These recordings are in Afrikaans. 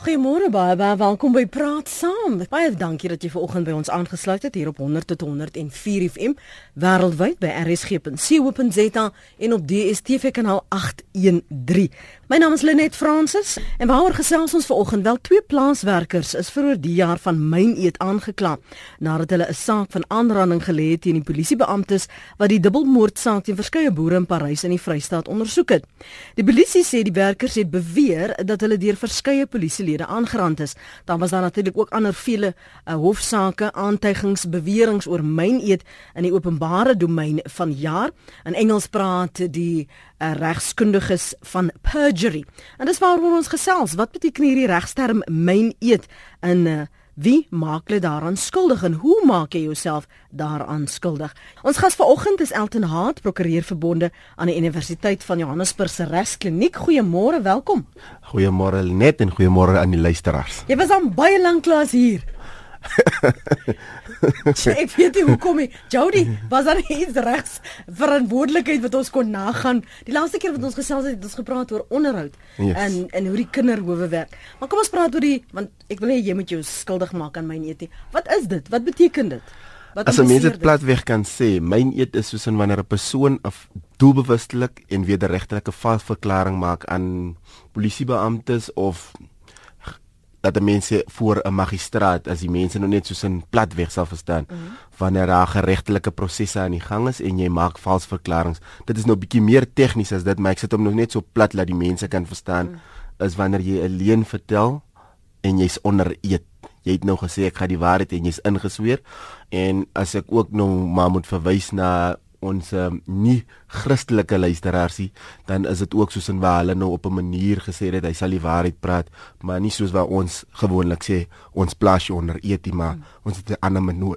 Goeiemôre baie baie welkom by Praat Saam. Baie dankie dat jy vanoggend by ons aangesluit het hier op 100 tot 104 FM wêreldwyd by rsg.co.za en op DStv kanaal 813. My naam is Lenet Fransis en waaroor gesels ons vanoggend? Wel twee plaaswerkers is vir oor die jaar van myn eet aangekla nadat hulle 'n saak van aanranding gelê het teen die polisiebeamptes wat die dubbelmoordsaak teen verskeie boere in Parys in die Vrystaat ondersoek het. Die polisie sê die werkers het beweer dat hulle deur verskeie polisie lede aangerand is. Dan was daar natuurlik ook ander vele uh, hofsaake, aantuigings, beweringe oor myn eet in die openbare domein van jaar. In Engels praat die uh, regskundiges van perjury. En dis waaroor ons gesels. Wat beteken hierdie regsterm myn eet in uh, Wie maak jy daaraan skuldig en hoe maak jy jouself daaraan skuldig? Ons gas vanoggend is Elton Haat, prokureur verbonde aan die Universiteit van Johannesburg se Regskliniek. Goeiemôre, welkom. Goeiemôre Net en goeiemôre aan die luisteraars. Jy was aan baie lank klas hier. ek weet nie hoekom nie. Jody, was daar iets regs verantwoordelikheid wat ons kon nagaan? Die laaste keer wat ons gesels het, het ons gepraat oor onderhoud yes. en en hoe die kinderhowe werk. Maar kom ons praat oor die want ek wil hê jy moet jou skuldig maak aan myn eet. Wat is dit? Wat beteken dit? Wat As 'n mens dit platweg kan sê, myn eet is soos wanneer 'n persoon of doelbewustelik en wederregtelike valsverklaring maak aan polisiebeamptes of dat mense voor 'n magistraat as die mense nou net soos 'n platweg sal verstaan mm -hmm. wanneer daar geregtelike prosesse aan die gang is en jy maak vals verklaringe dit is nou bietjie meer tegnies as dit maar ek sit hom nog net so plat dat die mense kan verstaan mm -hmm. is wanneer jy 'n leuen vertel en jy's onder eed jy het nou gesê ek gaan die waarheid en jy's ingesweer en as ek ook nou maar moet verwys na ons um, nie Christelike luisteraars nie, dan is dit ook soos in waar hulle nou op 'n manier gesê het hy sal die waarheid praat, maar nie soos wat ons gewoonlik sê ons plaas jy onder eetie maar mm. ons het 'n ander manier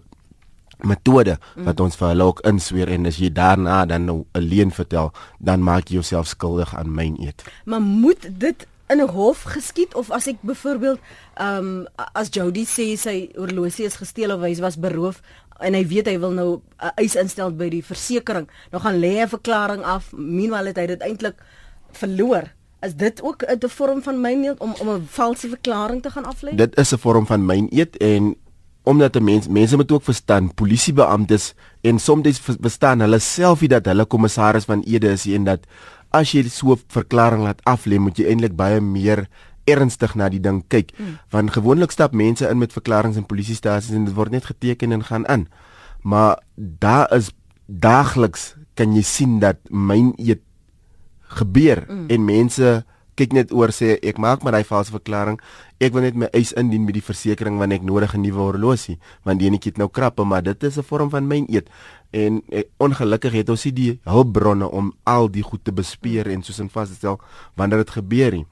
metode mm. wat ons vir hulle ook insweer en as jy daarna dan nou 'n leuen vertel, dan maak jy jouself skuldig aan myn eet. Maar moet dit in 'n hof geskied of as ek byvoorbeeld ehm um, as Jody sê sy horlosie is gesteel of hy was beroof en hy weet hy wil nou 'n uh, eis instel by die versekerings. Nou gaan lê 'n verklaring af. Meanwhile het hy dit eintlik verloor. Is dit ook 'n vorm van myneet om om 'n valse verklaring te gaan aflê? Dit is 'n vorm van myneet en omdat 'n mens mense moet ook verstaan polisiebeamptes en soms verstaan hulle self nie dat hulle kommissaris van ede is en dat as jy so 'n verklaring laat aflê moet jy eintlik baie meer ernstig na die ding kyk mm. want gewoonlik stap mense in met verklaringe in polisiestasies en dit word net geteken en gaan in maar daar is daagliks kan jy sien dat myn eet gebeur mm. en mense kyk net oor sê ek maak maar daai valse verklaring ek wil net my eis indien met die versekerings wanneer ek nodig 'n nuwe horlosie want die enetjie het nou krappe maar dit is 'n vorm van myn eet en eh, ongelukkig het ons nie die hulpbronne om al die goed te bespeer en soos in vasstel wanneer dit gebeur nie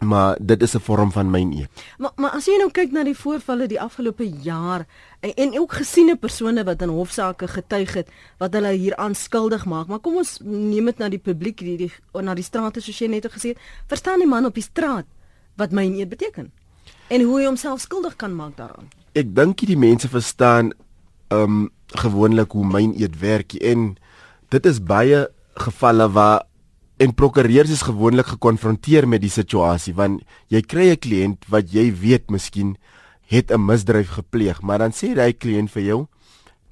maar dit is 'n vorm van myn eet. Maar maar as jy nou kyk na die voorvalle die afgelope jaar en, en ook gesiene persone wat in hofsaake getuig het wat hulle hier aanskuldig maak, maar kom ons neem dit na die publiek die, die na die strate soos jy net gesê het, verstaan die man op die straat wat myn eet beteken en hoe hy homself skuldig kan maak daaraan. Ek dink die mense verstaan ehm um, gewoonlik hoe myn eet werk en dit is baie gevalle waar en prokureurs is gewoonlik gekonfronteer met die situasie want jy kry 'n kliënt wat jy weet miskien het 'n misdryf gepleeg maar dan sê hy kliënt vir jou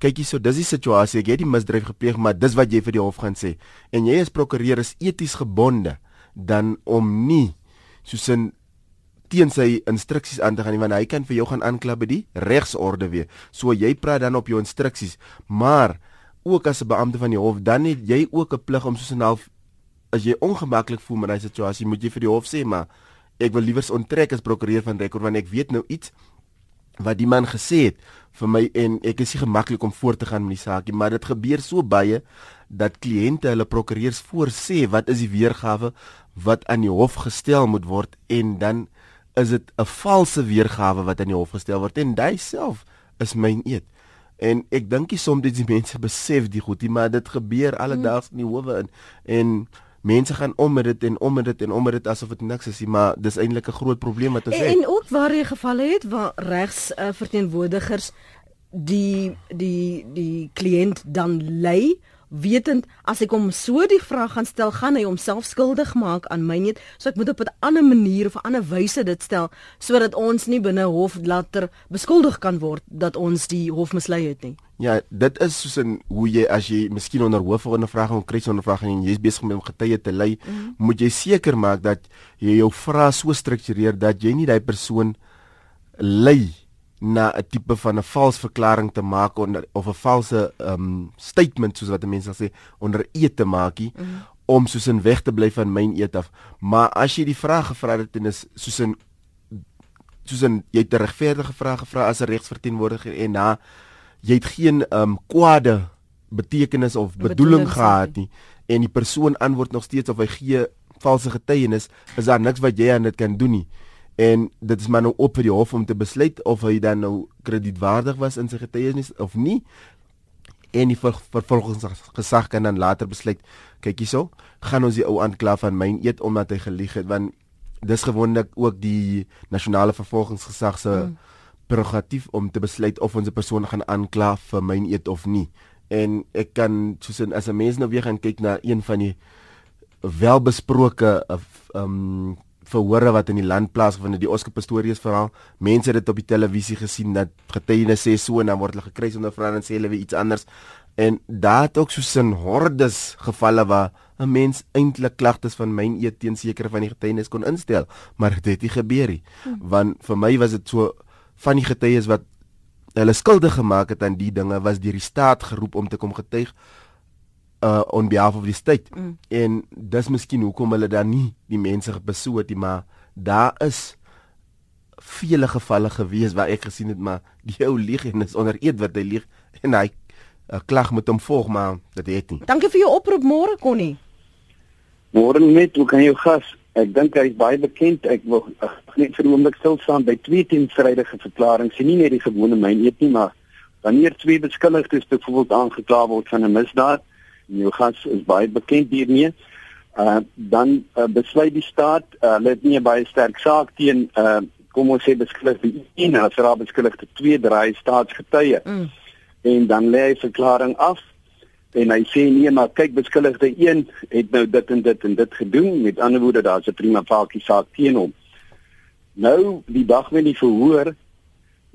kyk hierso dis die situasie ek het die misdryf gepleeg maar dis wat jy vir die hof gaan sê. En jy as prokureur is eties gebonde dan om nie soos 'n teen sy instruksies aan te gaan nie want hy kan vir jou gaan aankla by die regsorde weer. So jy praat dan op jou instruksies maar ook as 'n beampte van die hof dan het jy ook 'n plig om soos 'n half as jy ongemaklik voel met daai situasie, moet jy vir die hof sê, maar ek wil liewer onttrek as prokureur van rekord want ek weet nou iets wat die man gesê het vir my en ek is nie gemaklik om voort te gaan met die saak nie, maar dit gebeur so baie dat kliënte hulle prokureurs voorsê wat is die weergawe wat aan die hof gestel moet word en dan is dit 'n valse weergawe wat aan die hof gestel word en hy self is myn eet. En ek dink soms dit die mense besef die goed, maar dit gebeur alledaags in die howe in en mense gaan om met dit en om met dit en om met dit asof dit niks is nie, maar dis eintlik 'n groot probleem wat ons en, het. En ook waar jy gevalle het waar regs uh, verteenwoordigers die die die kliënt dan lei wetend as ek hom so die vraag gaan stel, gaan hy homself skuldig maak aan my net. So ek moet op 'n ander manier of 'n ander wyse dit stel sodat ons nie binne hof later beskuldig kan word dat ons die hof mislei het nie. Ja, dit is soos 'n hoe jy as jy miskien onder hoofondervraging of kriesondervraging en jy's besig om getuie te lei, mm -hmm. moet jy seker maak dat jy jou vrae so struktureer dat jy nie daai persoon lei na 'n tipe van 'n vals verklaring te maak onder of 'n valse um statement soos wat mense sê onder eet te maakie mm -hmm. om soos 'n weg te bly van myn eet af. Maar as jy die vraag gevra het en is soos 'n soos 'n jy het 'n regverdige vraag gevra as 'n regsverteenwoordiger en na jy het geen um kwade betekenis of bedoeling gehad nie en die persoon antwoord nog steeds of hy gee valse getuienis, is daar niks wat jy aan dit kan doen nie en dit is maar nou op vir die hof om te besluit of hy dan nou kredietwaardig was in sy getuienis of nie. En die ver vervolgingsgesag kan dan later besluit kyk hierso gaan ons die ou aankla van myn eet omdat hy gelieg het. Want dis gewoonlik ook die nasionale vervolgingsgesag se hmm. prerogatief om te besluit of ons 'n persoon gaan aankla vir myn eet of nie. En ek kan soos in, as 'n mens nou weer gaan kyk na een van die welbesproke um verhore wat in die land plaasgevind het, die Oscar Pistorius verhaal. Mense het dit op die televisie gesien dat getuienis sê so en dan word hulle gekruis onder vra en sê hulle iets anders. En daar het ook so sin hordes gevalle waar 'n mens eintlik klagtes van myn eet teen sekere van die getuienis kon instel, maar dit het nie gebeur nie. Hmm. Want vir my was dit so van die getuies wat hulle skuldig gemaak het aan die dinge was deur die staat geroep om te kom getuig uh on behalf of die state. Mm. En dis miskien hoekom hulle dan nie die mense besoek nie, maar daar is vele gevalle gewees waar ek gesien het maar die ou lieg en is onder eed wat hy lieg en hy uh, klag moet hom volg maar dit het nie. Dankie vir jou oproep môre Connie. Môre net, hoe kan jou gas? Ek dink hy is baie bekend. Ek wil uh, net vir 'n oomblik stil staan by twee teenstrydige verklaringe. Sien nie net die gewone myn eet nie, maar wanneer twee beskuldigdes byvoorbeeld aangekla word van 'n misdaad jou gas is baie bekend hiermee. Uh dan uh, besluit die staat, uh, hulle het nie baie sterk saak teen uh kom ons sê beskuldigde 1 as raad beskuldigde 2 draai staatsgetuie. Mm. En dan lê hy verklaring af en hy sê nee maar kyk beskuldigde 1 het nou dit en dit en dit gedoen met ander woorde daar's 'n prima facie saak teen hom. Nou die dag wanneer die verhoor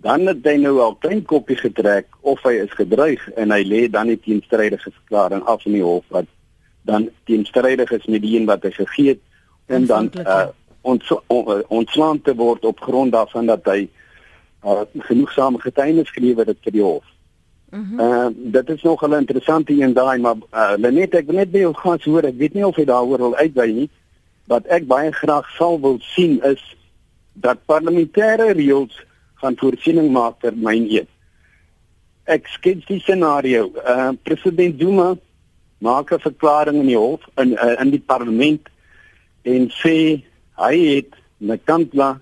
dan het hy nou al klein koppie getrek of hy is gedreig en hy lê dan nie teenstrydige verklaring af in die hof wat dan teenstrydig is met die een wat hy gegee het en dan uh, ons ontslaan te word op grond daarvan dat hy uh, genoegsame getuienis gelewer het vir die hof. Mm uh, dit is nog 'n interessante een daai maar uh, net ek net by jou gaan hoor ek weet nie of hy daaroor wil uitwy nie. Wat ek baie graag sal wil sien is dat parlementêre reëls gaan voorsiening maak vir myn eet. Ek skets die scenario. Uh president Zuma maak 'n verklaring in die hof in uh, in die parlement en sê hy het Nkandla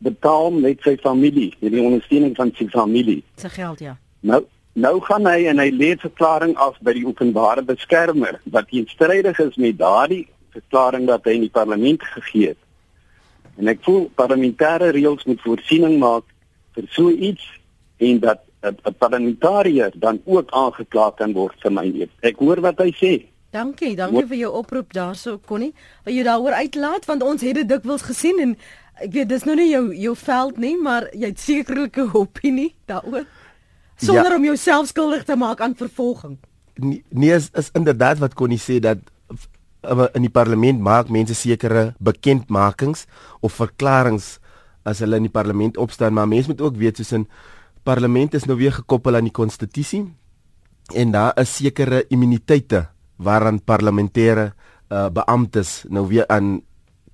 betaal met sy familie, met die ondersteuning van sy familie. Sy geld ja. Nou nou gaan hy en hy lê 'n verklaring af by die openbare beskermer wat teenstrydig is met daardie verklaring wat hy in die parlement gegee het. En ek voel parlementêre reëls moet voorsiening maak vir so iets en dat 'n parlementariër dan ook aangekla kan word vir my eet. Ek hoor wat hy sê. Dankie, dankie vir jou oproep daarso Connie. Wil jy daaroor uitlaat want ons het dit dikwels gesien en ek weet dis nou nie jou jou veld nie, maar jy het sekerlik 'n opinie daaroor. Sonder ja. om jouself skuldig te maak aan vervolging. Nee, nee is, is inderdaad wat Connie sê dat in die parlement maak mense sekere bekendmakings of verklaringe as hulle in die parlement opstaan maar mense moet ook weet soos in parlement is nou weer gekoppel aan die konstitusie en daar is sekere immuniteite waaraan parlementêre uh, beamptes nou weer aan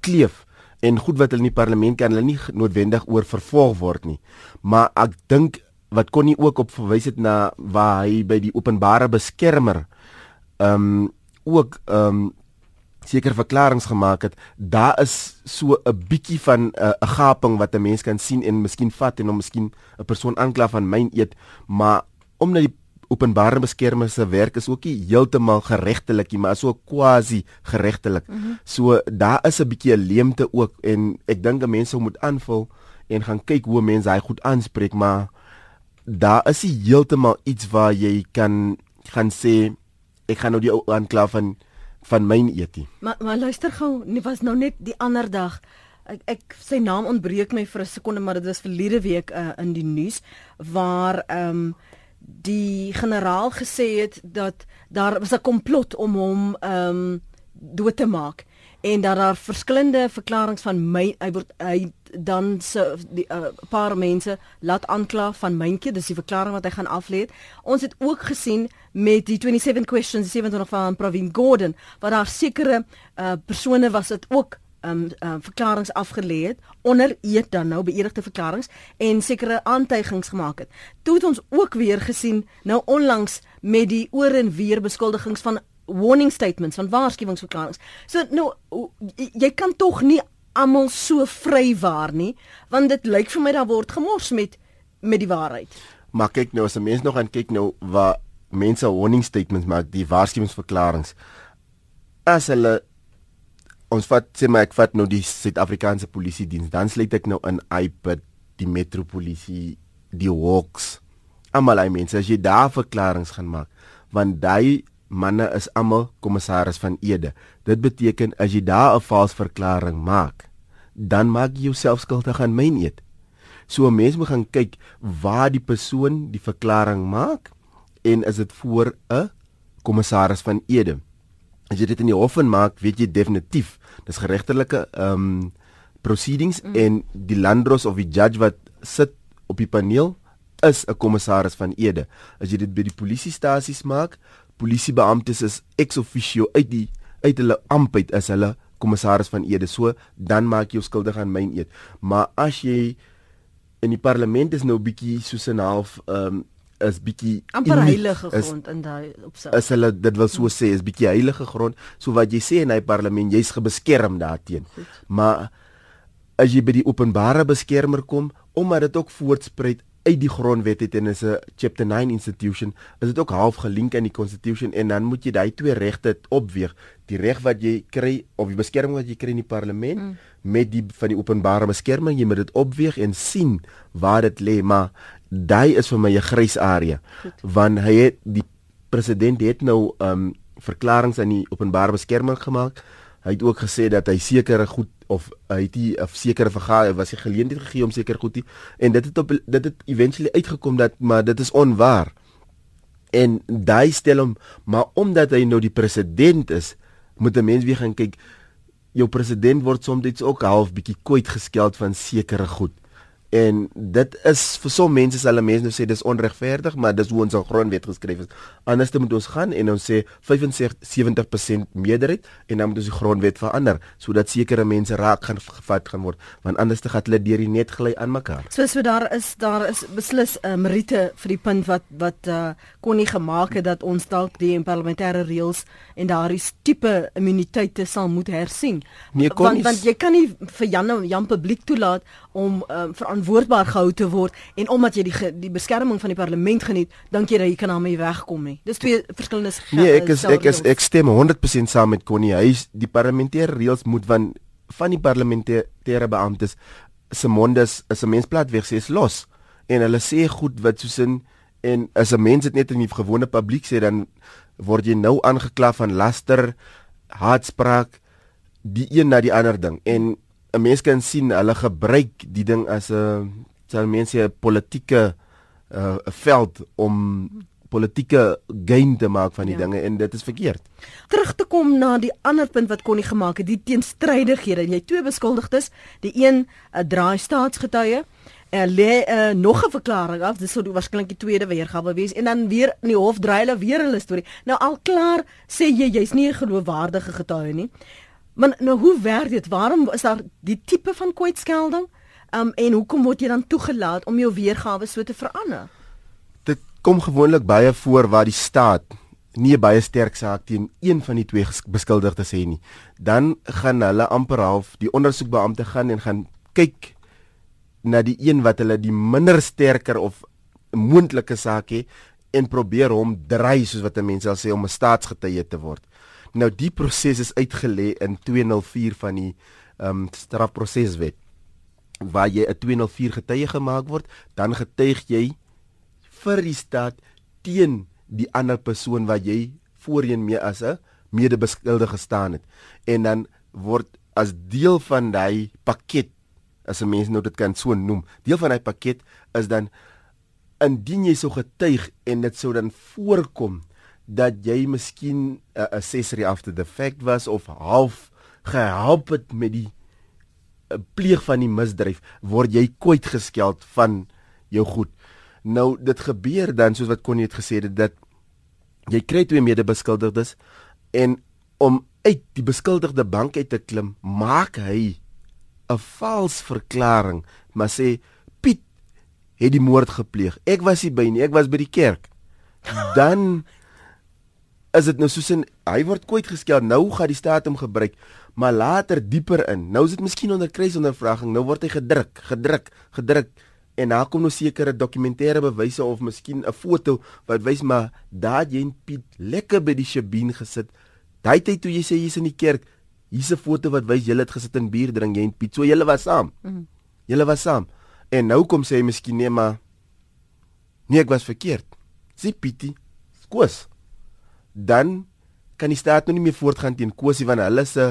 kleef en goed wat hulle in die parlement kan hulle nie noodwendig oor vervolg word nie. Maar ek dink wat kon nie ook op verwys het na waar hy by die openbare beskermer ehm um, ook ehm um, seker verklaringe gemaak het, daar is so 'n bietjie van 'n uh, gaping wat 'n mens kan sien en miskien vat en hom miskien 'n persoon aankla van myn eet, maar omdat die openbare beskermer se werk is ook nie heeltemal geregtelik nie, maar so quasi geregtelik. Mm -hmm. So daar is 'n bietjie 'n leemte ook en ek dink mense moet aanvul en gaan kyk hoe mense hy goed aanspreek, maar daar is nie heeltemal iets waar jy kan gaan sê ek gaan nou die ou aankla van van myn eet nie. Maar maar luister gou, nie was nou net die ander dag ek, ek sy naam ontbreek my vir 'n sekonde maar dit was verlede week uh, in die nuus waar ehm um, die generaal gesê het dat daar was 'n komplot om hom ehm um, dood te maak en dat daar verskillende verklaringe van my hy word hy dan se die uh, paar mense laat aankla van myntjie dis die verklaring wat hy gaan aflê ons het ook gesien met die 27 questions 27 van Pravin Gordhan waar daar sekere uh, persone was dit ook um, uh, verklaringe afgelê het onder eet dan nou beëdigde verklaringe en sekere aantuigings gemaak het. Toe het ons ook weer gesien nou onlangs met die oor en weer beskuldigings van warning statements van waarskuwingsverklaringe. So nou jy kan tog nie almal so vry waar nie want dit lyk vir my daar word gemors met met die waarheid. Maar kyk nou as 'n mens nog gaan kyk nou waar mense warning statements maak, die waarskuwingsverklaringe as hulle ons vat sê maar ek vat nou die Suid-Afrikaanse polisie diens dan sluit ek nou in iPad die metropolisie die Hawks almal hy mense as jy daar verklaringe gaan maak want daai manne is almal kommissaris van Ede dit beteken as jy daar 'n vals verklaring maak dan maak jy jouself skuldig aan myn eet so 'n mens moet gaan kyk waar die persoon die verklaring maak en is dit voor 'n kommissaris van Ede as jy dit in die hof maak, weet jy definitief, dis geregtelike ehm um, proceedings mm. en die landros of die judge wat sit op die paneel is 'n kommissaris van Ede. As jy dit by die polisiestasies maak, polisiebeamptes is ex officio uit die uit hulle amptheid is hulle kommissaris van Ede. So dan maak jy jou skuldig aan myn eed. Maar as jy in die parlement is nou bietjie soos 'n half ehm um, is bietjie amper heilige grond is, in daai opsig. Is hulle dit wil so sê is bietjie heilige grond. So wat jy sê in hy parlement, jy's gebeskerm daarteenoor. Maar as jy by die openbare beskermer kom, omdat dit ook voortspruit uit die grondwet het en is 'n chapter 9 institution, is dit ook half gelink aan die constitution en dan moet jy daai twee regte opweeg, die reg wat jy kry of die beskerming wat jy kry in die parlement mm. met die van die openbare beskerming, jy moet dit opweeg en sien waar dit lê, maar daai is vir my 'n grys area want hy het die president het nou um verklaringe aan die openbare beskerming gemaak. Hy het ook gesê dat hy sekere goed of hy het die of sekere vergader was hy geleentheid gegee om sekere goed en dit het op dit het eventually uitgekom dat maar dit is onwaar. En daai stel hom maar omdat hy nou die president is, moet 'n mens weer gaan kyk jou president word soms ook half bietjie kwyt geskeld van sekere goed en dit is vir so mense sal mense nou sê dis onregverdig maar dis hoe ons al grondwet geskryf is. Anders moet ons gaan en ons sê 75% meerderheid en dan moet ons die grondwet verander sodat sekere mense raak gaan gevat gaan word want anders te gaan hulle deur die net gly aan mekaar. So so daar is daar is beslis 'n uh, meriete vir die punt wat wat uh, kon nie gemaak het dat ons dalk die parlementêre reëls en daardie tipe immuniteite sal moet hersien. Nee, want want jy kan nie vir Jan Jan publiek toelaat om um, verantwoordbaar gehou te word en omdat jy die die beskerming van die parlement geniet, dink jy dat jy kan daarmee wegkom nie. Dis twee verskillende Nee, ek is ek is ek stem 100% saam met Connie. Hy is die parlementêre reëls moet van van die parlementêre beamptes se mondes is 'n mens plat weg sê is los en hulle sê goed wat soos in en as 'n mens dit net in die gewone publiek sê dan word jy nou aangekla van laster, haatspraak, die een na die ander ding en 'n mens kan sien hulle gebruik die ding as 'n sal mense 'n politieke uh, veld om politieke gain te maak van die ja. dinge en dit is verkeerd. Terug te kom na die ander punt wat kon nie gemaak het, die teenstrydighede. Jy twee beskuldigdes, die een 'n uh, draai staatsgetuie en lê uh, nog 'n verklaring af. Dis sou waarskynlik die tweede weergawe wees en dan weer in die hof draai hulle weer hulle storie. Nou al klaar sê jy jy's nie 'n geloofwaardige getuie nie. Maar nou hoe werk dit? Waarom is daar die tipe van kwytskelding? Um en hoekom word jy dan toegelaat om jou weergawe so te verander? Dit kom gewoonlik baie voor waar die staat nie baie sterk saak teen een van die twee beskuldigdes het nie. Dan gaan hulle amper half die ondersoekbeampte gaan en gaan kyk na die een wat hulle die minder sterker of moontlike saak het en probeer hom dry soos wat mense sal sê om 'n staatsgetuie te word. Nou die proses is uitgelê in 204 van die ehm um, strafproseswet waar jy 'n 204 getuie gemaak word, dan getuig jy vir die staat teen die ander persoon wat jy voorheen mee as 'n medebeskuldige gestaan het. En dan word as deel van daai pakket as 'n mens nou dit kan so noem deel van daai pakket is dan indien jy so getuig en dit sou dan voorkom dat jy miskien 'n uh, accessory after the fact was of half gehelp het met die uh, pleeg van die misdrijf word jy kwyt geskeld van jou goed. Nou dit gebeur dan soos wat Connie het gesê dit dat jy kry twee medebeskuldigdes en om uit die beskuldigde bank uit te klim maak hy 'n vals verklaring maar sê Piet het die moord gepleeg. Ek was nie by nie ek was by die kerk. Dan is dit nou soos 'n hy word kwyt geskel. Nou gaan die staat hom gebruik, maar later dieper in. Nou is dit miskien onder kruisondervraging. Nou word hy gedruk, gedruk, gedruk en daar kom nou sekere dokumentêre bewyse of miskien 'n foto wat wys maar daar jy en Piet lekker by die Shabine gesit. Daai tyd toe jy sê jy's in die kerk, hier's 'n foto wat wys julle het gesit en bier drink jy en Piet. So julle was saam. Mm. Julle was saam. En nou kom sê hy miskien nee maar nee ek was verkeerd. Sien Pietie. Skoos dan kan die staat nou nie meer voortgaan teen Kosie want hulle se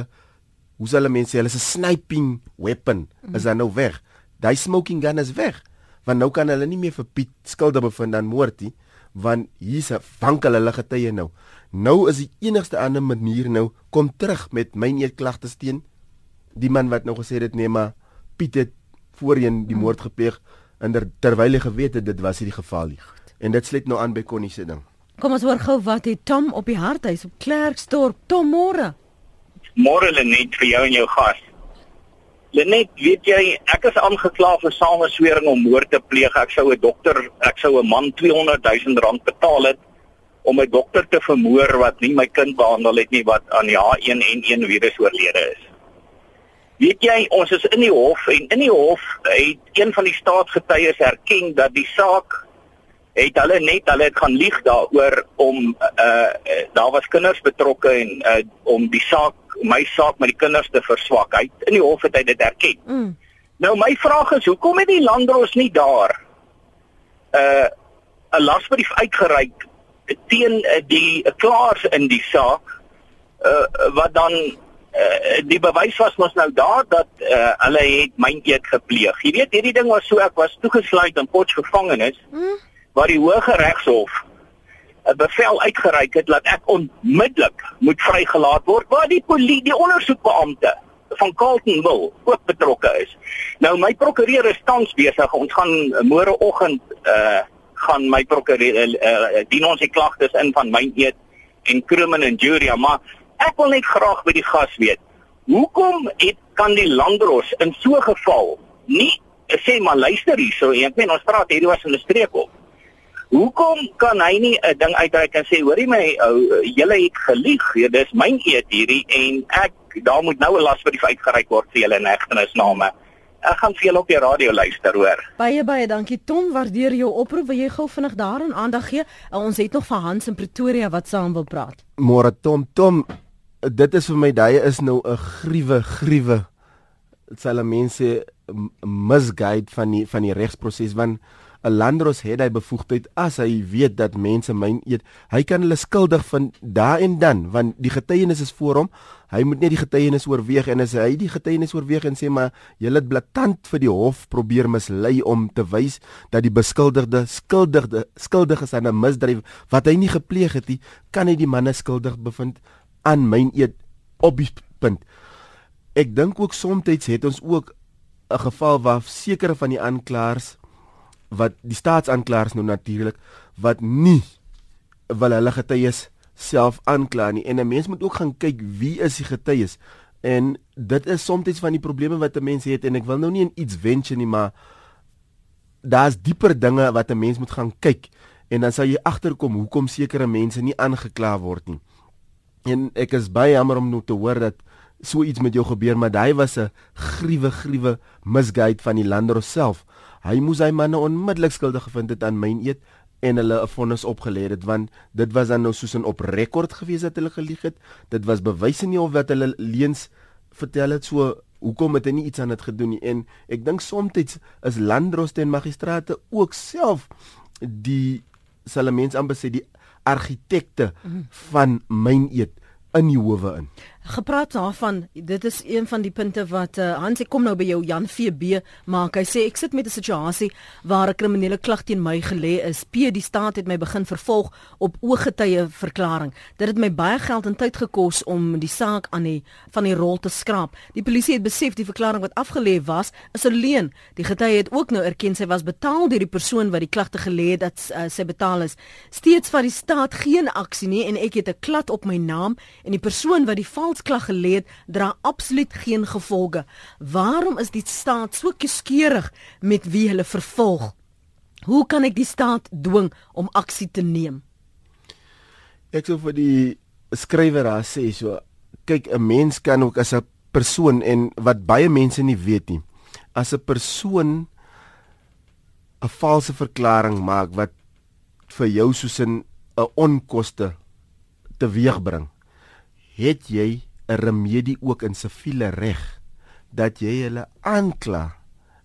hoe sal mense hulle se sniping weapon mm. is dan nou weg. Daai smoking gun is weg. Want nou kan hulle nie meer vir Piet skuldig bevind aan moord nie want hier's 'n wankel hulle getuie nou. Nou is die enigste ander manier nou kom terug met myn eetklagte teen die man wat nou gesê het nee maar Piet het voorheen die moord gepleeg en terwyl hy geweet het dit was nie die geval nie. En dit sluit nou aan by Connie se ding. Kom ons hoor gou wat het Tom op die hart hy's op Klerksdorp. Tom môre. Môre Lenet vir jou en jou gas. Lenet, weet jy, ek is aangekla vir sameswering om moord te pleeg. Ek sou 'n dokter, ek sou 'n man 200 000 rand betaal het om 'n dokter te vermoor wat nie my kind behandel het nie wat aan die H1N1 virus oorlede is. Weet jy, ons is in die hof en in die hof het een van die staatsgetuies erken dat die saak het hulle net hulle het gaan lieg daaroor om uh daar was kinders betrokke en uh om die saak my saak met die kinders te verswak. Hy in die hof het hy dit erken. Mm. Nou my vraag is hoekom het die landdros nie daar uh 'n lasbrief uitgereik teen uh, die uh, klaars in die saak uh wat dan uh, die bewys was mos nou daar dat uh, hulle het myn eet gepleeg. Jy weet hierdie ding was so ek was toegesluit in Potchefstroom mm waar die Hoge Regshof 'n bevel uitgereik het dat ek onmiddellik moet vrygelaat word waar die polisie die ondersoekbeampte van Carlton wil ook betrokke is. Nou my prokureur is tans besig. Ons gaan môreoggend uh gaan my prokureur uh, dien ons die klagtes in van my eet en crimen en jury, maar ek wil net graag by die gas weet. Hoekom het kan die landros in so geval nie sê maar luister hierso, ek meen ons praat hierdie was in 'n streek op. Hoekom kan hy nie 'n ding uitreik en sê hoorie my ou julle het gelieg, dis myn eet hierdie en ek daar moet nou 'n lasbrief uitgereik word vir julle negtenisname. Ek gaan vir julle op die radio luister hoor. Baie baie dankie Tom, waardeer jou oproep. Wil jy gou vinnig daaraan aandag gee? Ons het nog van Hans in Pretoria wat saam wil praat. Môre Tom, Tom, dit is vir my daai is nou 'n gruwe gruwe. Dit sal mense misguide van die van die regsproses want 'n landros het hy bevoegdheid as hy weet dat mense myn eet. Hy kan hulle skuldig vind daar en dan want die getuienis is voor hom. Hy moet net die getuienis oorweeg en as hy die getuienis oorweeg en sê maar jy het blaatant vir die hof probeer mislei om te wys dat die beskuldigde skuldigde skuldig is aan 'n misdrijf wat hy nie gepleeg het nie, kan hy die manne skuldig bevind aan myn eet op die punt. Ek dink ook soms het ons ook 'n geval waar sekere van die aanklaers wat die staatsaanklaers nou natuurlik wat nie wil hulle getuies self aankla nie. En 'n mens moet ook gaan kyk wie is die getuies. En dit is soms van die probleme wat 'n mens het. En ek wil nou nie in iets venture nie maar daar's dieper dinge wat 'n mens moet gaan kyk. En dan sal jy agterkom hoekom sekere mense nie aangekla word nie. En ek is baie jammer om nou te hoor dat so iets met jou gebeur maar daai was 'n gruwe gruwe misguide van die lander self Hy moes hy manne onmiddellik skuldig gevind het aan myn eet en hulle 'n vonnis opgelê het want dit was dan nou soos 'n op rekord gewees dat hulle gelieg het. Dit was bewyse nie of wat hulle leens vertel het so hoekom het hy nie iets aan dit gedoen nie en ek dink soms is landdroste en magistrate ook self die sal mens amper sê die argitekte van myn eet in die howe in. Gepraat daarvan, dit is een van die punte wat uh, Hans ek kom nou by jou Jan VB maak. Hy sê ek sit met 'n situasie waar 'n kriminele klag teen my gelê is. P die staat het my begin vervolg op ooggetuie verklaring. Dit het my baie geld en tyd gekos om die saak aan die van die rol te skraap. Die polisie het besef die verklaring wat afgelê was is 'n leuen. Die getuie het ook nou erken sy was betaal deur die persoon wat die klagte gelê het dat uh, sy betaal is. Steeds van die staat geen aksie nie en ek het 'n klad op my naam en die persoon wat die valsklag gelê het, dra absoluut geen gevolge. Waarom is die staat so kieskeurig met wie hulle vervolg? Hoe kan ek die staat dwing om aksie te neem? Ek sou vir die skrywer daar sê so kyk 'n mens kan ook as 'n persoon en wat baie mense nie weet nie as 'n persoon 'n valse verklaring maak wat vir jou soos 'n 'n onkoste teweegbring het jy 'n remedie ook in siviele reg dat jy hulle aankla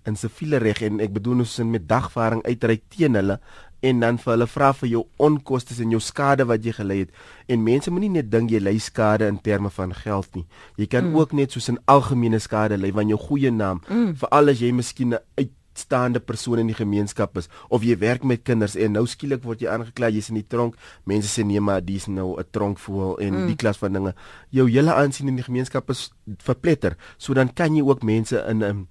in siviele reg en ek bedoel ons in met dagvaarding uitreik teen hulle en dan vir hulle vra vir jou onkoste en jou skade wat jy gelei het en mense moenie net dink jy ly skade in terme van geld nie jy kan mm. ook net soos 'n algemene skade ly van jou goeie naam mm. veral as jy miskien 'n uitstaande persoon in die gemeenskap is of jy werk met kinders en nou skielik word jy aangekla jy's in die tronk mense sê nee maar dis nou 'n tronkvoel en mm. die klas van dinge jou hele aansien in die gemeenskap is verpletter so dan kan jy ook mense in 'n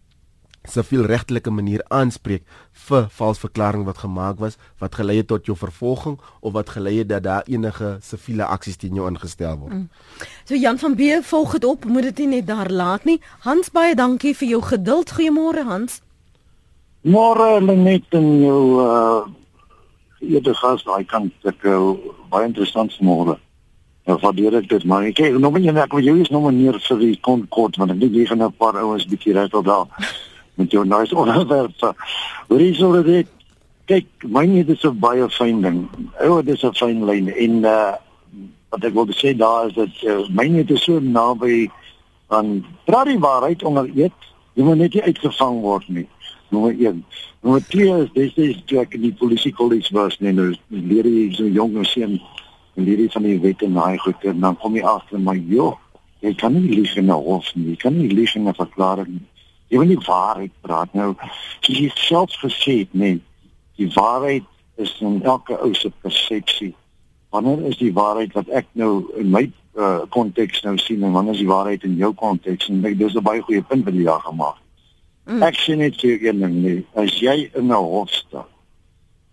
siviel regtelike manier aanspreek vir vals verklaring wat gemaak was wat gelei het tot jou vervolging of wat gelei het dat daar enige siviele aksies teen jou ingestel word. Mm. So Jan van B volg dit op, moet dit nie net daar laat nie. Hans baie dankie vir jou geduld. Goeiemôre Hans. Môre net in jou uh eerder gas daai kant ek uh, baie interessant môre. Ja, waardeer ek dit maar ek kyk nog nie net wat jy is nog meer vir die konkord want ek dink jy gaan 'n paar ouens bietjie reg op daar met jou nice onderwerp. Hoor jy so dit kyk myne dit is 'n baie fyn ding. O, dit is 'n fyn lyn en uh wat ek wil sê daar is dat uh, myne dit is so naby aan praat die waarheid onder eet. Jy moet net nie uitgevang word nie. Nommer 1. Nommer 2 is dis is toe ek in die polisie kollege was, nee, nou leer jy so jong en seun en leer jy van die wet en daai goed en dan kom jy agter maar joh, jy kan nie lieg in 'n hof nie. Jy kan nie lieg in 'n verklaring nie jy wil nie waarheid praat nou jy het self gesê nee die waarheid is in elke ou se persepsie wanneer is die waarheid wat ek nou in my uh, konteks uh, nou sien en wanneer is die waarheid in jou konteks en dis 'n baie goeie punt wat jy daar gemaak mm. ek sien dit hier een ding nee as jy in 'n hof staan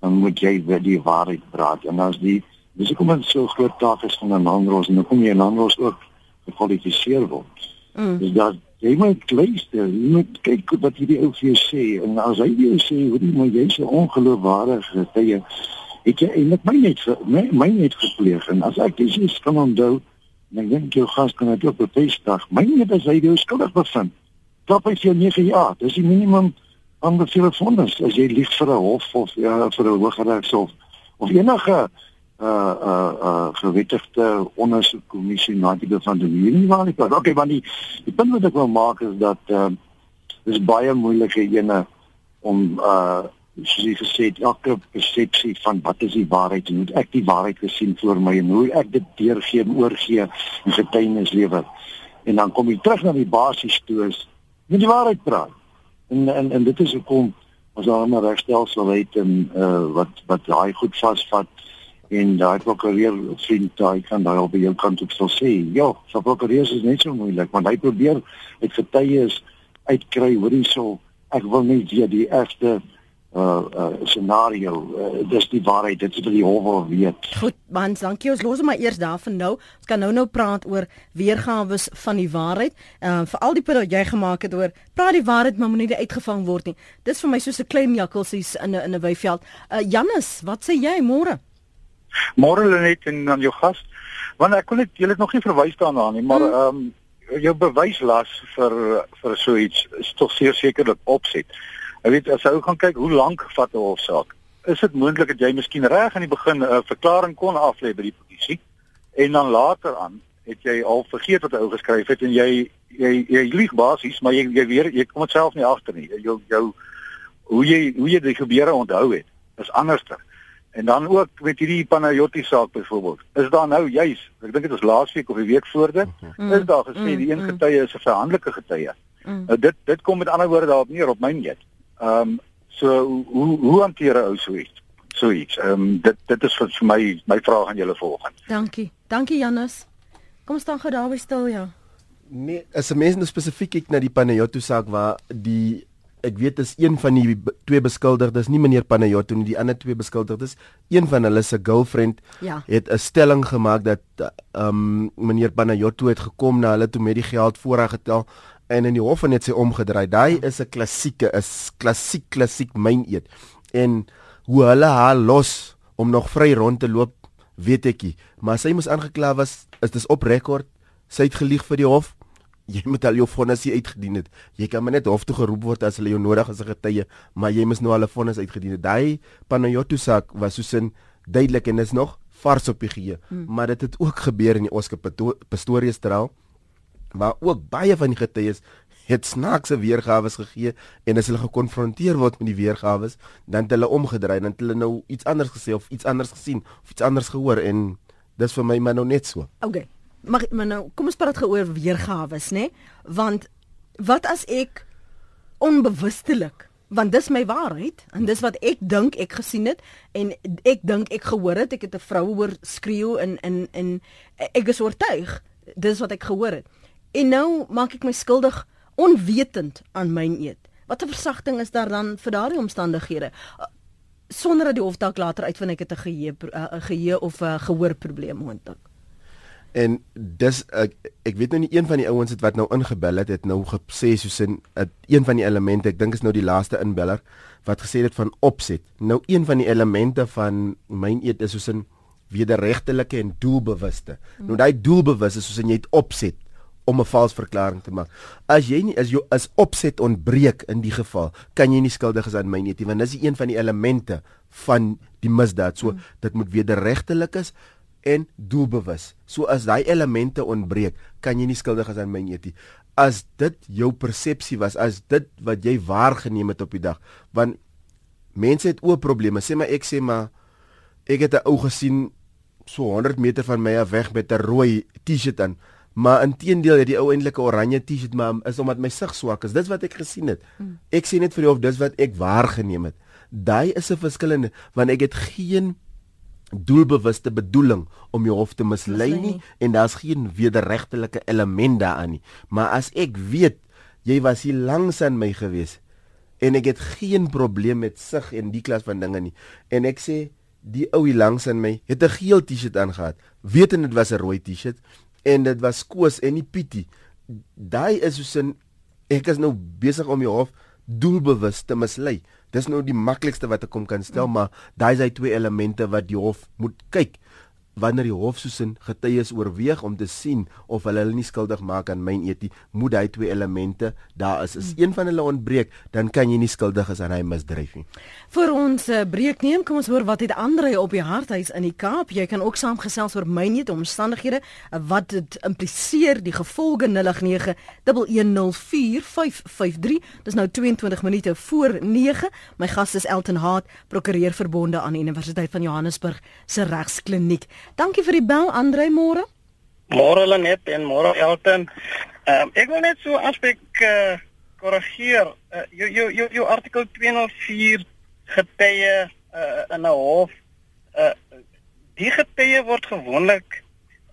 dan moet jy vir die waarheid praat en as die dis kom dan so groot taak is van 'n landros en dan kom jy 'n landros ook gekwalifiseer word mm. dis dat jy moet luister, jy moet kyk wat hierdie ou vir jou sê en as hy jou sê hoe jy maar jy's 'n ongeloofwaardige tye ek jy eintlik my net my, my net gepleeg en as ek dis is kan onthou en ek dink jou gas kan dit op 'n feesdag my net as hy jou skuldig bevind dan is jy 9 jaar dis die minimum aanbeveel vonnis as jy lieg vir 'n hof of ja vir 'n hooggeregshof of enige uh uh uh gewettigde ondersoekkommissie na die van die hierdie waar ek okay want die die punt wat ek wil maak is dat uh dis baie moeilike ene om uh soos jy gesê het elke persepsie van wat is die waarheid en hoe ek die waarheid gesien voor my en hoe ek dit deurgee en oorgee en getuienis lewer en dan kom jy terug na die basies toe is moet die waarheid praat. En en en dit is hoekom ons daar 'n regstelsel het en uh wat wat daai goed vasvat en daai prokureur vriend daai kan daai op jou kant op sal sê ja so prokureur is net so moeilik want hy probeer uit getuies uitkry hoor hierso ek wil weet die eerste uh uh scenario uh, dis die waarheid dit is wat die hof wil weet goed man dankie ons los maar eers daar van nou ons kan nou nou praat oor weergawe van die waarheid uh vir al die punt wat jy gemaak het oor praat die waarheid maar moenie uitgevang word nie dis vir my soos 'n klein jakkalsies in 'n in 'n weiveld uh Janus wat sê jy môre Môre Lenet en dan jou gas. Want ek kon net jy het nog nie verwys daarna nie, maar hmm. ehm mm. um, jou bewyslas vir vir so iets is tog seker sekerlik opset. Ek weet as ou gaan kyk hoe lank vat 'n hofsaak. Is dit moontlik dat jy miskien reg aan die begin 'n verklaring kon aflê by die polisie en dan later aan het jy al vergeet wat hy geskryf het en jy jy jy lieg basies, maar jy jy weer jy kom dit self nie agter nie. Jou jou hoe jy hoe jy die gebeure onthou het is anderster En dan ook met hierdie Panayotti saak byvoorbeeld. Is daar nou juis, ek dink dit was laasweek of die week voor dit, Mm. is daar gesê Mm, die een mm. getuie is 'n verhandelike getuie. Mm. Nou dit dit kom met ander woorde daarop neer op my net. Ehm um, so hoe hoe hanteer 'n ou so iets? So iets. Ehm um, dit dit is vir my my vraag aan julle volgende. Dankie. Dankie Janus. Kom staan gou daar by stil ja. Nee, as 'n mens nou spesifiek kyk na die Panayotto saak waar die ek weet is een van die twee beskuldigdes, nie meneer Panayotto nie, die ander twee beskuldigdes, een van hulle se girlfriend Ja. het 'n stelling gemaak dat ehm um, meneer Panayotto het gekom na hulle toe met die geld voorraag getel en in die hof en het sy omgedraai. Daai is 'n klassieke, is klassiek klassiek myn eet. En hoe hulle haar los om nog vry rond te loop, weet ek nie, maar sy moes aangekla was, is dit op rekord. Sy het gelieg vir die hof. Jy moet al jou vonnis uitgedien het. Jy kan maar net hof toe geroep word as hulle jou nodig as 'n getuie, maar jy moet nou al 'n vonnis uitgedien het. Daai Panayotto saak was soos 'n duidelik en is nog vars op die geheue, hmm. maar dit het ook gebeur in die Oscar Pistorius trial waar ook baie van die getuies het snaakse weergawe gegee en as hulle gekonfronteer word met die weergawe, dan het hulle omgedraai, dan het hulle nou iets anders gesê of iets anders gesien of iets anders gehoor en dis vir my maar nou net so. Okay. Mag maar nou kom ons praat gou oor weergawe, nê? Want wat as ek onbewustelik want dis my waarheid en dis wat ek dink ek gesien het en ek dink ek gehoor het ek het 'n vrou hoor skreeu en en en ek is oortuig dis wat ek gehoor het en nou maak ek my skuldig onwetend aan myn eet watter versagting is daar dan vir daardie omstandighede sonder dat die hof dalk later uitvind ek het 'n geheue pro- 'n geheue of 'n gehoorprobleem moontlik En dis ek, ek weet nou nie een van die ouens het wat nou ingebel het het nou gesê soos in het, een van die elemente ek dink is nou die laaste inbeller wat gesê het van opset. Nou een van die elemente van myn eet is soos in wederregtelike en doelbewuste. Hmm. Nou daai doelbewus is soos in jy het opset om 'n vals verklaring te maak. As jy nie as jou as opset ontbreek in die geval, kan jy nie skuldig is aan eet nie want dis een van die elemente van die misdaad. So hmm. dit moet wederregtelik is en doelbewus. So as daai elemente ontbreek, kan jy nie skuldig is aan my nie. As dit jou persepsie was, as dit wat jy waargeneem het op die dag, want mense het ook probleme. Sê maar ek sê maar ek het 'n ou gesien so 100 meter van my af weg met 'n rooi T-shirt aan. Maar intedeel het die ou eintlik 'n oranje T-shirt maar is omdat my sig swak is. Dis wat ek gesien het. Ek sê net vir jou of dis wat ek waargeneem het. Daai is 'n verskillende want ek het geen doelbewuste bedoeling om jou hof te mislei nie en daar's geen wederregtelike element daaraan nie. Maar as ek weet jy was hier langs aan my gewees en ek het geen probleem met sig en die klas van dinge nie en ek sê die ou hier langs aan my het 'n geel T-shirt aangetree, wetend dit was 'n rooi T-shirt en dit was Koos en nie Pietie. Daai is soos 'n ek is nou besig om jou hof doelbewus te mislei. Dis nou die maklikste wat ek kom kan stel, mm. maar daai is hy twee elemente wat die hof moet kyk wanneer die hof soos 'n getuies oorweeg om te sien of hulle hulle nie skuldig maak aan myn etie, moet hy twee elemente daar is. As een van hulle ontbreek, dan kan jy nie skuldig is aan hy misdryf nie. Vir ons uh, breek neem, kom ons hoor wat het Andre op die harthuis in die Kaap. Jy kan ook saamgesels oor mynheid omstandighede uh, wat dit impliseer die gevolge 089 1104553. Dis nou 22 minute voor 9. My gas is Elton Hart, prokureur verbonde aan Universiteit van Johannesburg se regskliniek. Dankie vir die bel Andre môre. Môre Lenet en môre Elton. Ehm um, ek wil net so aspek uh, korrigeer. Uh, jou jou jou jou artikel 204 getuie uh, in 'n hof uh, die getuie word gewoonlik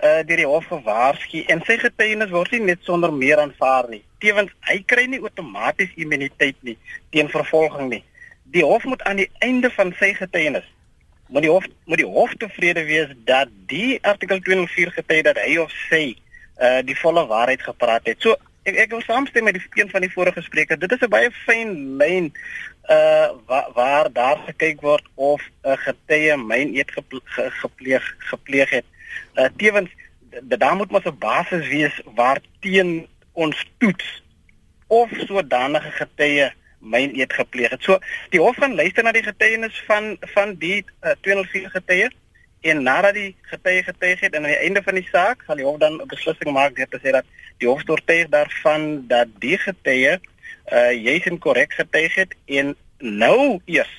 uh, deur die hof gewaarsku en sy getuienis word nie net sonder meer aanvaar nie. Tewens hy kry nie outomaties immuniteit nie teen vervolging nie. Die hof moet aan die einde van sy getuienis moet die hof moet die hof tevrede wees dat die artikel 204 getuie dat hy of sy uh die volle waarheid gepraat het. So ek ek wil saamstem met die een van die vorige sprekers. Dit is 'n baie fyn lyn uh waar, waar daar gekyk word of 'n getuie myn eet geple, ge, gepleeg gepleeg het. Uh tevens d- daar moet mos 'n basis wees waarteen ons toets of sodanige getuie myn eet gepleeg het. So die hof gaan luister na die getuienis van van die uh, 204 getuie en nadat die getuie getuig het en aan die einde van die saak sal die hof dan 'n beslissing maak deur te sê dat die hof oortuig daarvan dat die getuie uh juis en korrek getuig het en nou eers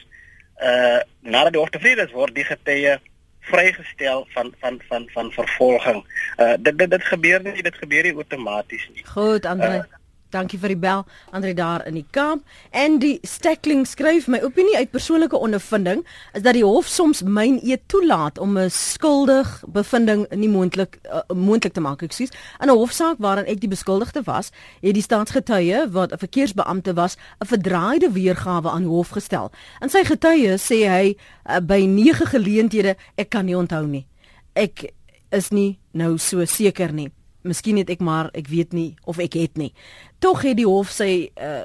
uh nadat die hof tevrede is word die getuie vrygestel van van van van vervolging. Uh dit dit dit gebeur nie, dit gebeur nie outomaties nie. Goed, Andre. Uh, Dankie vir die bel, Andre daar in die kamp. En die Steckling skryf my opinie uit persoonlike ondervinding is dat die hof soms myn eet toelaat om 'n skuldig bevinding nie moontlik uh, moontlik te maak, ekskuus. In 'n hofsaak waarin ek die beskuldigde was, het die staatsgetuie wat 'n verkeersbeampte was, 'n verdraaide weergawe aan hof gestel. In sy getuie sê hy uh, by 9 geleenthede ek kan nie onthou nie. Ek is nie nou so seker nie miskien het ek maar ek weet nie of ek het nie. Tog het die hof sy uh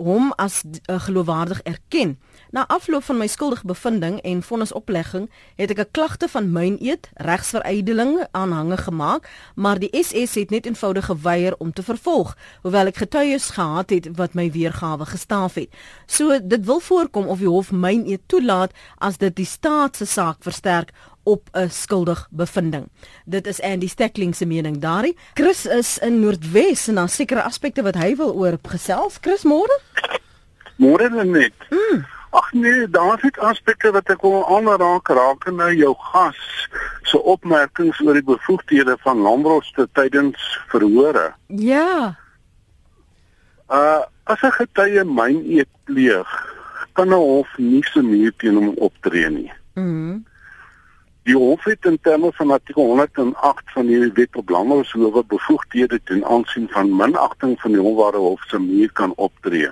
hom as uh, geloofwaardig erken. Na afloop van my skuldige bevinding en vonnisoplegging het ek 'n klagte van myn eet regsverydeling aanhange gemaak, maar die SS het net eenvoudig geweier om te vervolg, hoewel ek getuies gehad het wat my weergawe gestaaf het. So dit wil voorkom of die hof myn eet toelaat as dit die staat se saak versterk op 'n skuldig bevinding. Dit is Andy Steckling se mening daarin. Chris is in Noordwes en daar sekere aspekte wat hy wil oor gesels. Chris, môre? Môre net. Mm. Ag nee, daar is aspekte wat ek wil aanraak raak en nou jou gas se so opmerkings oor die bevoegdhede van Lambroste tydens verhore. Ja. Uh as 'n getuie myn eet pleeg, kan 'n hof nie se muur teen hom optree nie. Mhm. Die hof het in terme van artikel 108 van die wet op landbouhowe bevoegdhede ten aansien van minagting van die hofware hof se muur kan optree.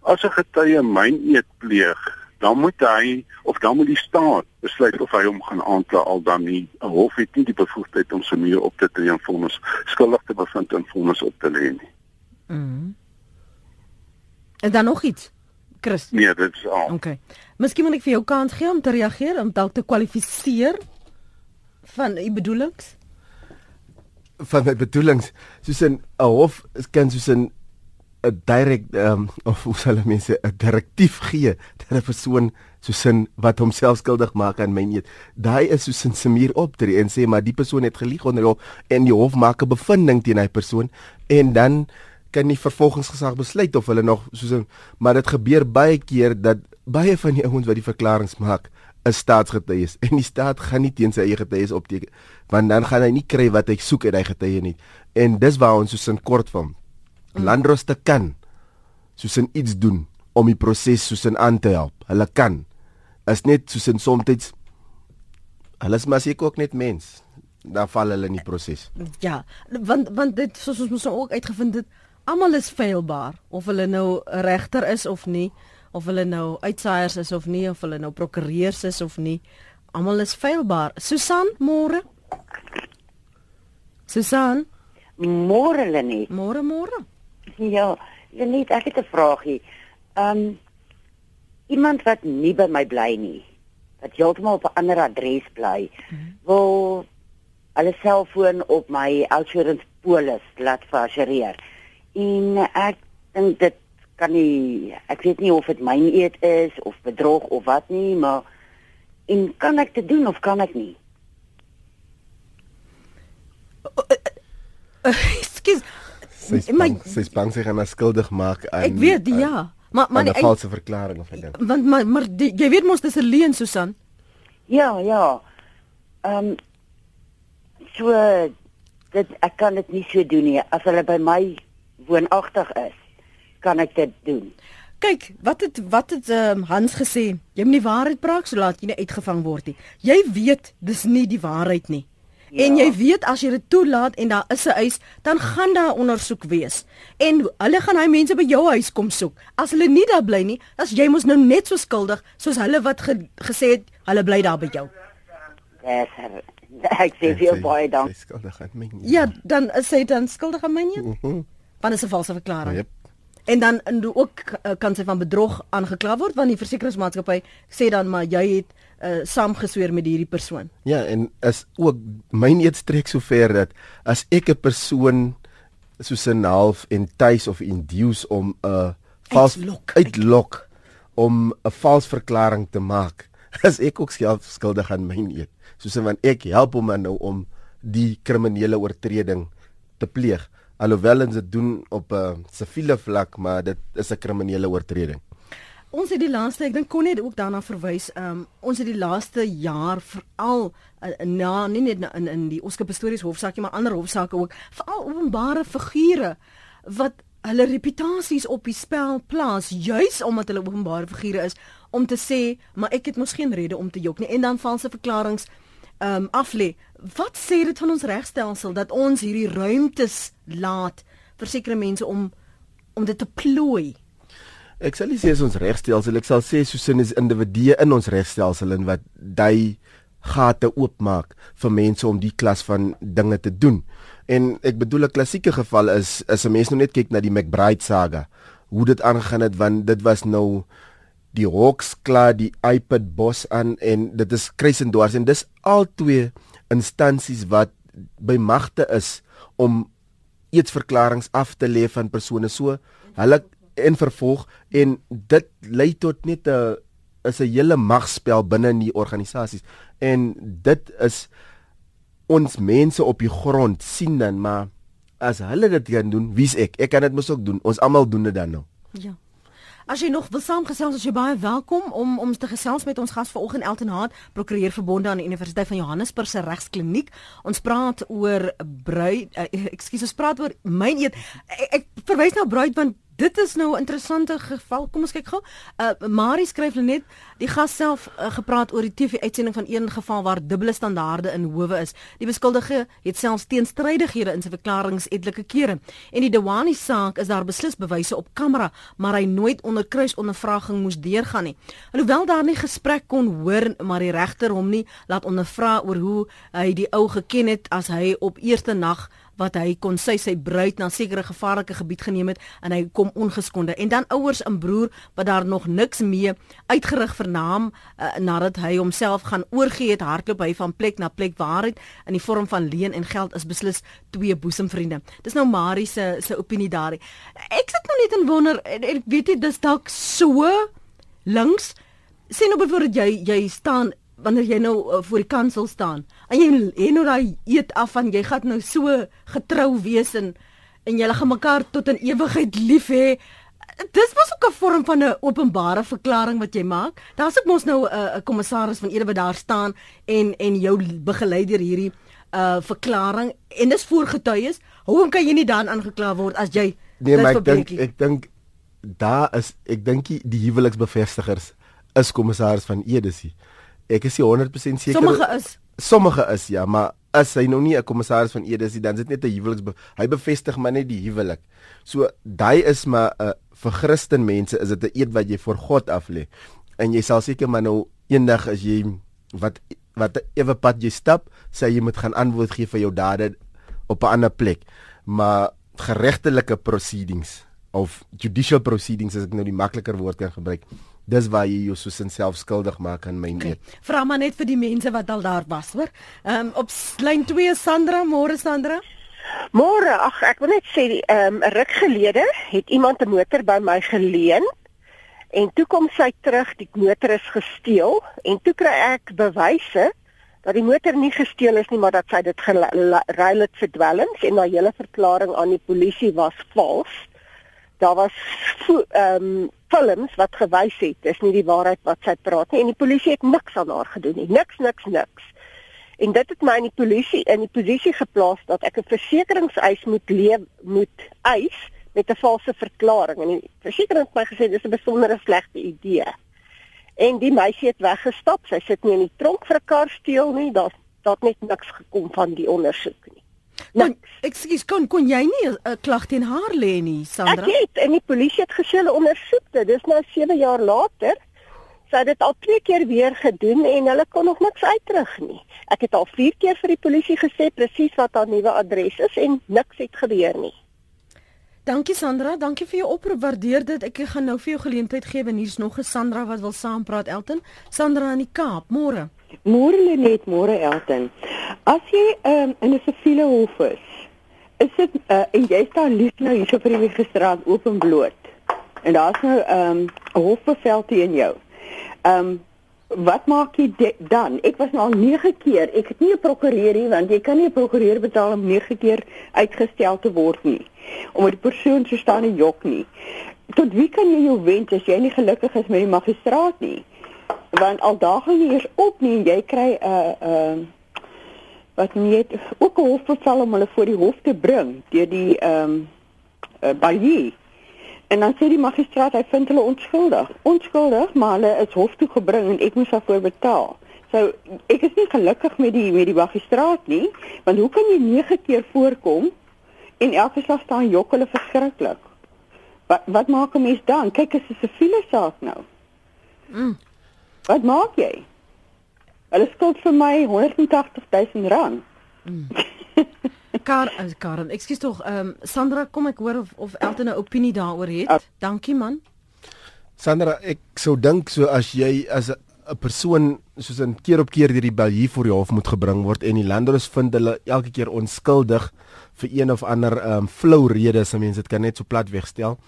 As 'n getuie myn eet pleeg, dan moet hy of dan moet die staat besluit of hy hom gaan aankla al dan nie. 'n Hof het nie die bevoegdheid om sy muur op te tree en vonnis skuldig te bevind en vonnis op te lê nie. Mhm. En dan nog iets. Chris. Nee, dit is al. Okay. Miskien moet ek vir jou kans gee om te reageer om dalk te kwalifiseer van u bedoelings? Van my bedoelings, soos 'n hof kan soos 'n 'n direk um, of hoe sal mense 'n direktief gee dat 'n persoon soos 'n wat homself skuldig maak aan my niet. Daai is soos 'n semier optree en sê maar die persoon het gelieg onder hof en die hof maak 'n bevinding teen hy persoon en dan kan die vervolgingsgesag besluit of hulle nog soos 'n maar dit gebeur baie keer dat baie van die ouens wat die verklaringe maak is staatsgetuies. En die staat gaan nie teen sy eie getuies opteken want dan gaan hy nie kry wat hy soek uit hy getuie nie. En dis waar ons soos in kort van landros te kan soos in iets doen om die proses soos in aan te help. Hulle kan. Is net soos in soms hulle is maar seker ook net mens. Dan val hulle in die proses. Ja want want dit soos ons mos nou ook uitgevind het almal is feilbaar of hulle nou regter is of nie of hulle nou uitsaaiers is of nie of hulle nou prokureurs is of nie. Almal is feilbaar Susan môre? Susan? Môre Lenet môre môre. Ja Lenet ek het 'n vraagie um iemand wat nie by my bly nie wat heeltemal op 'n ander adres bly mm -hmm. wil hulle selfoon op my insurance polis laat versereer en ek dink dit kan nie ek weet nie of dit myn eet is of bedrog of wat nie maar en kan ek dit doen of kan ek nie? Ekskuus Sy's bang, sy's bang sy gaan skuldig maak aan Ek weet aan, ja maar maar 'n valse verklaring of dit want maar maar die, jy weet mos dis 'n leuen Susan. Ja ja. Ehm um, so dit ek kan dit nie so doen nie. As hulle by my woonagtig is, kan ek dit doen. Kyk, wat het wat het um, Hans gesê? Jy moet die waarheid praat sodat jy nie uitgevang word nie. Jy weet dis nie die waarheid nie. Ja. En jy weet as jy dit toelaat en daar is 'n eis, dan gaan daar ondersoek wees. En hulle gaan hy mense by jou huis kom soek. As hulle nie daar bly nie, dan jy mos nou net so skuldig soos hulle wat ge, gesê het hulle bly daar by jou. Ja, ek sê vir baie dankie. Skuldig aan my. Ja, dan hy dan skuldig aan my nie. Mm -hmm van 'n valse verklaring. Yep. En dan en ook uh, kan sy van bedrog aangekla word want die versekeringsmaatskappy sê dan maar jy het uh, saamgesweer met hierdie persoon. Ja, en is ook myn eet strek so ver dat as ek 'n persoon soos 'n half en tuis of induce om 'n uh, vals uitlok, uitlok om 'n vals verklaring te maak, is ek ook skuldig aan myn eet. Soos want ek help hom nou om die kriminele oortreding te pleeg alhoewel ons dit doen op 'n uh, siviele vlak, maar dit is 'n kriminele oortreding. ons het die laaste, ek dink kon net ook daarna verwys, um, ons het die laaste jaar veral uh, na nie net in in die Oskar Pastorius hofsaak nie, maar ander hofsaake ook, veral openbare figure wat hulle reputasies op die spel plaas juis omdat hulle openbare figure is om te sê, maar ek het mos geen rede om te jok nie en dan valse verklaringe um, af lê. Wat sê dit van ons regstelsel dat ons hierdie ruimtes laat vir sekere mense om om dit te plooi? Ek sal nie sê ons regstelsel, ek sal sê soos in is individue in ons regstelsel en wat dui gate oopmaak vir mense om die klas van dinge te doen. En ek bedoel 'n klassieke geval is is 'n mens nou net kyk na die McBride saga. Hoe dit aangegaan het want dit was nou die Hawks klaar die iPad boss aan en dit is kruisendwars en dis al twee instansies wat by magte is om eetsverklaringe af te lê van persone. So hulle en vervolg en dit lei tot net 'n is 'n hele magspel binne in die organisasies. En dit is ons mense op die grond sien dan maar as hulle dit kan doen wie's ek? Ek kan dit mos ook doen. Ons almal doen dit dan nou. Ja As jy nog wil saamgesels, as jy baie welkom om om te gesels met ons gas vanoggend Elton Haat, prokureur verbonde aan die Universiteit van Johannesburg se regskliniek. Ons praat oor bruid, uh, ekskuus, ons praat oor myn eet. Ek, ek verwys na bruid want Dit is nou 'n interessante geval. Kom ons kyk gou. Uh Marie skryf net die gas self uh, gepraat oor die TV-uitsending van een geval waar dubbele standaarde in howe is. Die beskuldige het selfs teenstrydighede in sy verklaringe etlike kere. En die Dewani saak is daar beslis bewyse op kamera, maar hy nooit onder kruisondervraging moes deurgaan nie. Alhoewel daar nie gesprek kon hoor, maar die regter hom nie laat ondervra oor hoe hy die ou geken het as hy op eerste nag wat hy kon sy sy bruid na sekere gevaarlike gebied geneem het en hy kom ongeskonde. En dan ouers en broer wat daar nog niks mee uitgerig vernaam uh, nadat hy homself gaan oorgee het hardloop hy van plek na plek waarheid in die vorm van leen en geld is beslis twee boesemvriende dis nou Marie se se opinie daar ek sit nou net en wonder ek weet jy dis dalk so links sien nou byvoorbeeld jy jy staan wanneer jy nou uh, voor die kansel staan en jy en nou daai eet af van jy gaan nou so getrou wees en en julle gaan mekaar tot in ewigheid lief hê. Dis mos ook 'n vorm van 'n openbare verklaring wat jy maak. Daar's ook mos nou 'n uh, kommissaris van ede wat daar staan en en jou begeleider hierdie uh verklaring en dis voorgetuies. Hoekom kan jy nie dan aangekla word as jy Nee, maar ek dink ek dink daar is ek dink die huweliksbevestigers is kommissaris van Edesie. Ek is 100% seker. Sommige is. Sommige is ja, maar as hy nou nie 'n kommissaris van Ede is, dan is dit net 'n huweliks hy bevestig maar net die huwelik. So daai is maar 'n uh, vir Christen mense is dit 'n eed wat jy voor God af lê. En jy sal seker maar nou eendag as jy wat wat ewe pad jy stap, sê jy moet gaan antwoord gee vir jou dade op 'n ander plek. Maar geregtelike proceedings of judicial proceedings as ek nou die makliker woord kan gebruik dis waar jy jou soos self skuldig maak aan my. Okay. Vra maar net vir die mense wat al daar was, hoor. Ehm um, op lyn 2 Sandra, môre Sandra. Môre, ag ek wil net sê ehm um, 'n ruk gelede het iemand 'n motor by my geleen en toe kom sy terug, die motor is gesteel en toe kry ek bewyse dat die motor nie gesteel is nie, maar dat sy dit geruil het vir dwelms en haar hele verklaring aan die polisie was vals. Daar was ehm um, films wat gewys het dis nie die waarheid wat sy praat nie en die polisie het niks aan haar gedoen nie. Niks niks niks. En dit het my in die polisie in die posisie geplaas dat ek 'n versekeringseis moet leef moet eis met 'n valse verklaring. En die versekering het my gesê dis 'n besondere slegte idee. En die meisie het weggestap. Sy sit nie in die tronk vir 'n kar steel nie. Daar's daar net niks gekom van die ondersoek nie Nou, ekskuus, kon kon jy nie 'n uh, klag teen haar lê nie, Sandra? Ek het en die polisie het gesê hulle ondersoek dit. Dis nou 7 jaar later. Sy het dit al twee keer weer gedoen en hulle kon nog niks uitrig nie. Ek het al 4 keer vir die polisie gesê presies wat haar nuwe adres is en niks het gebeur nie. Dankie Sandra, dankie vir jou oproep. Waardeer dit. Ek gaan nou vir jou geleentheid gee en hier's nog 'n Sandra wat wil saampraat. Elton, Sandra in die Kaap. Môre. Môre net, môre Elton. As jy um, in 'n siviele hof is, is dit uh, en jy staan lief nou hier so vir die gisterand openbloot. En daar's nou 'n um, hofbevel teen jou. Ehm um, wat maak jy dan? Ek was nou al 9 keer. Ek het nie 'n prokureur nie want jy kan nie 'n prokureur betaal om 9 keer uitgestel te word nie. Omdat die persoon so staan en jok nie. tot wie kan jy jou wens as jy nie gelukkig is met die magistraat nie? Want al daag jy eers op nie jy kry 'n uh, 'n uh, wat nie het ook 'n hofbevel om hulle voor die hof te bring deur die ehm um, uh, baie En dan sê die magistraat hy vind hulle onskuldig. Onskuldig, maar hulle is hof toe gebring en ek moes daarvoor betaal. So ek is nie gelukkig met die met die magistraat nie, want hoe kan jy 9 keer voorkom en elke slag staan jok hulle verskriklik? Wat wat maak 'n mens dan? Kyk, dit is 'n siviele saak nou. Mm. Wat maak jy? Hulle skuld vir my 180 000 rand. Mm. Kar, uh, Karen, ekskuus tog, ehm um, Sandra, kom ek hoor of of Elton 'n opinie daaroor het. Uh, Dankie man. Sandra, ek sou dink so as jy as 'n persoon soos 'n keer op keer deur die balie voor die hof moet gebring word en die landros vind hulle elke keer onskuldig vir een of ander ehm um, flou rede, so mense dit kan net so plat wegstel.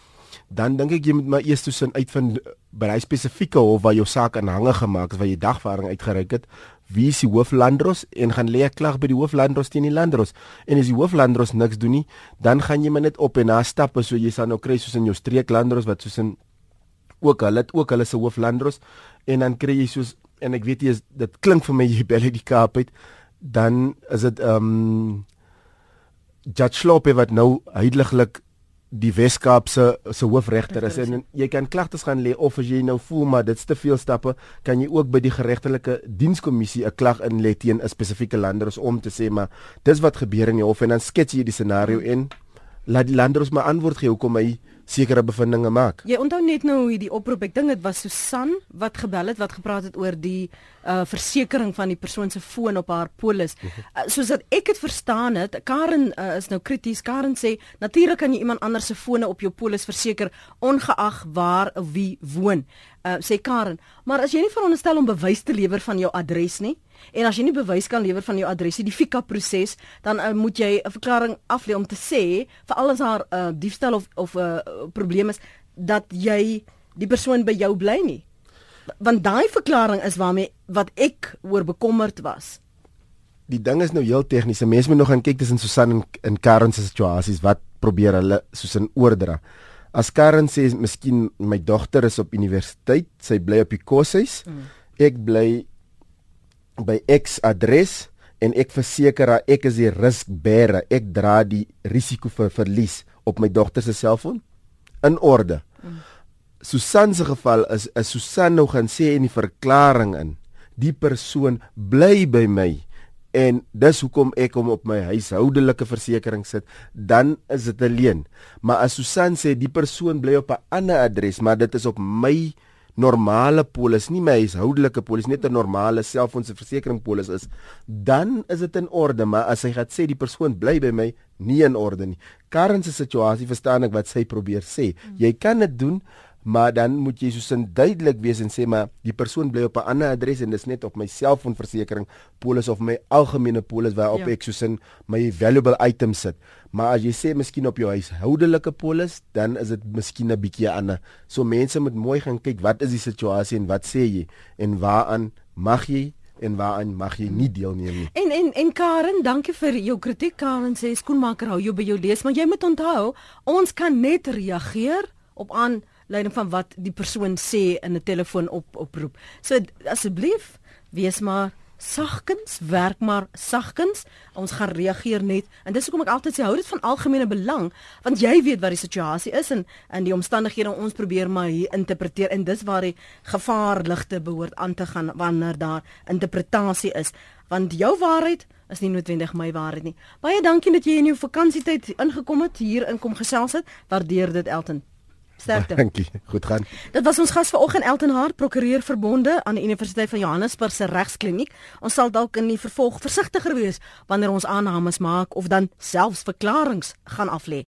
Dan dink ek jy moet maar eers toesin uitvind by hy spesifieke hof waar jou saak aanhange gemaak is, waar jy dagvaarding uitgereik het, wie is die hooflandros en gaan lê 'n klag by die hooflandros teen die landros. En as die hooflandros niks doen nie, dan gaan jy maar net op en na stappe so jy sal nou kry soos in jou streeklandros wat soos in ook hulle het ook hulle se hooflandros en dan kry jy soos en ek weet jy is dit klink vir my jy bel uit die Kaap uit dan is dit ehm um, Judge Slope wat nou heiliglik die Weskaap se se hoofregter is en jy kan klagtes gaan lê of as jy nou voel maar dit's te veel stappe kan jy ook by die geregtelike dienskommissie 'n klag in lê teen 'n spesifieke lander om te sê maar dis wat gebeur in die hof en dan skets jy die scenario in laat die lander ons maar antwoord gee hoekom hy sekere bevindinge maak. Jy onthou net nou hoe die oproep, ek dink dit was Susan wat gebel het wat gepraat het oor die uh versekering van die persoon se foon op haar polis. Uh, soos dat ek dit verstaan het, Karen uh, is nou krities. Karen sê natuurlik kan jy iemand anders se fone op jou polis verseker ongeag waar of wie woon. Uh sê Karen, maar as jy nie veronderstel om bewys te lewer van jou adres nie, En as jy nie bewys kan lewer van jou adres nie, die FICA proses, dan uh, moet jy 'n verklaring aflê om te sê vir alles haar uh, diefstal of of 'n uh, eh, probleem is dat jy die persoon by jou bly nie. Want daai verklaring is waarmee wat ek oor bekommerd was. Die ding is nou heel tegnies. Mense moet nog gaan kyk tussen Susan en in Karen se situasies wat probeer hulle soos in oordra. As Karen sê miskien my dogter is op universiteit, sy bly op die koshuis. Mm. Ek bly by X adres en ek verseker dat ek is die riskbearer. Ek dra die risiko vir verlies op my dogter se selfoon in orde. Mm. Susan se geval is is Susan nou gaan sê in die verklaring in die persoon bly by my en dis hoekom ek hom op my huishoudelike versekering sit dan is dit alleen maar as Susan sê die persoon bly op 'n ander adres maar dit is op my normale polis, nie my huishoudelike polis, net 'n normale selfoonseversekering polis is, dan is dit in orde, maar as hy gaan sê die persoon bly by my, nie in orde nie. Karen se situasie verstaan ek wat sy probeer sê. Jy kan dit doen, maar dan moet jy soos duidelik wees en sê maar die persoon bly op 'n ander adres en dis net op my selfoonversekering polis of my algemene polis waarop ja. ek soos in my valuable items sit. Maar as jy sê miskien op jou huishoudelike polis, dan is dit miskien 'n bietjie ander. So mense moet mooi gaan kyk wat is die situasie en wat sê jy en waaraan mag jy en waaraan mag jy nie deelneem nie. En en en Karen, dankie vir jou kritiek. Karen sê skoenmaker hou jou by jou lees, maar jy moet onthou, ons kan net reageer op aan leiding van wat die persoon sê in 'n telefoon op oproep. So asseblief wees maar sagkens, werk maar sagkens. Ons gaan reageer net en dis hoekom ek altyd sê hou dit van algemene belang want jy weet wat die situasie is en in die omstandighede ons probeer maar hier interpreteer en dis waar die gevaarligte behoort aan te gaan wanneer daar interpretasie is want jou waarheid is nie noodwendig my waarheid nie. Baie dankie dat jy in jou vakansietyd ingekom het hier in kom gesels het. Waardeer dit Elton. Sterkte. Dankie. Goed gaan. Dit was ons gas vanoggend Elton Hart, prokureur verbonde aan die Universiteit van Johannesburg se regskliniek. Ons sal dalk in die vervolg versigtiger wees wanneer ons aannames maak of dan selfs verklaringe gaan aflê.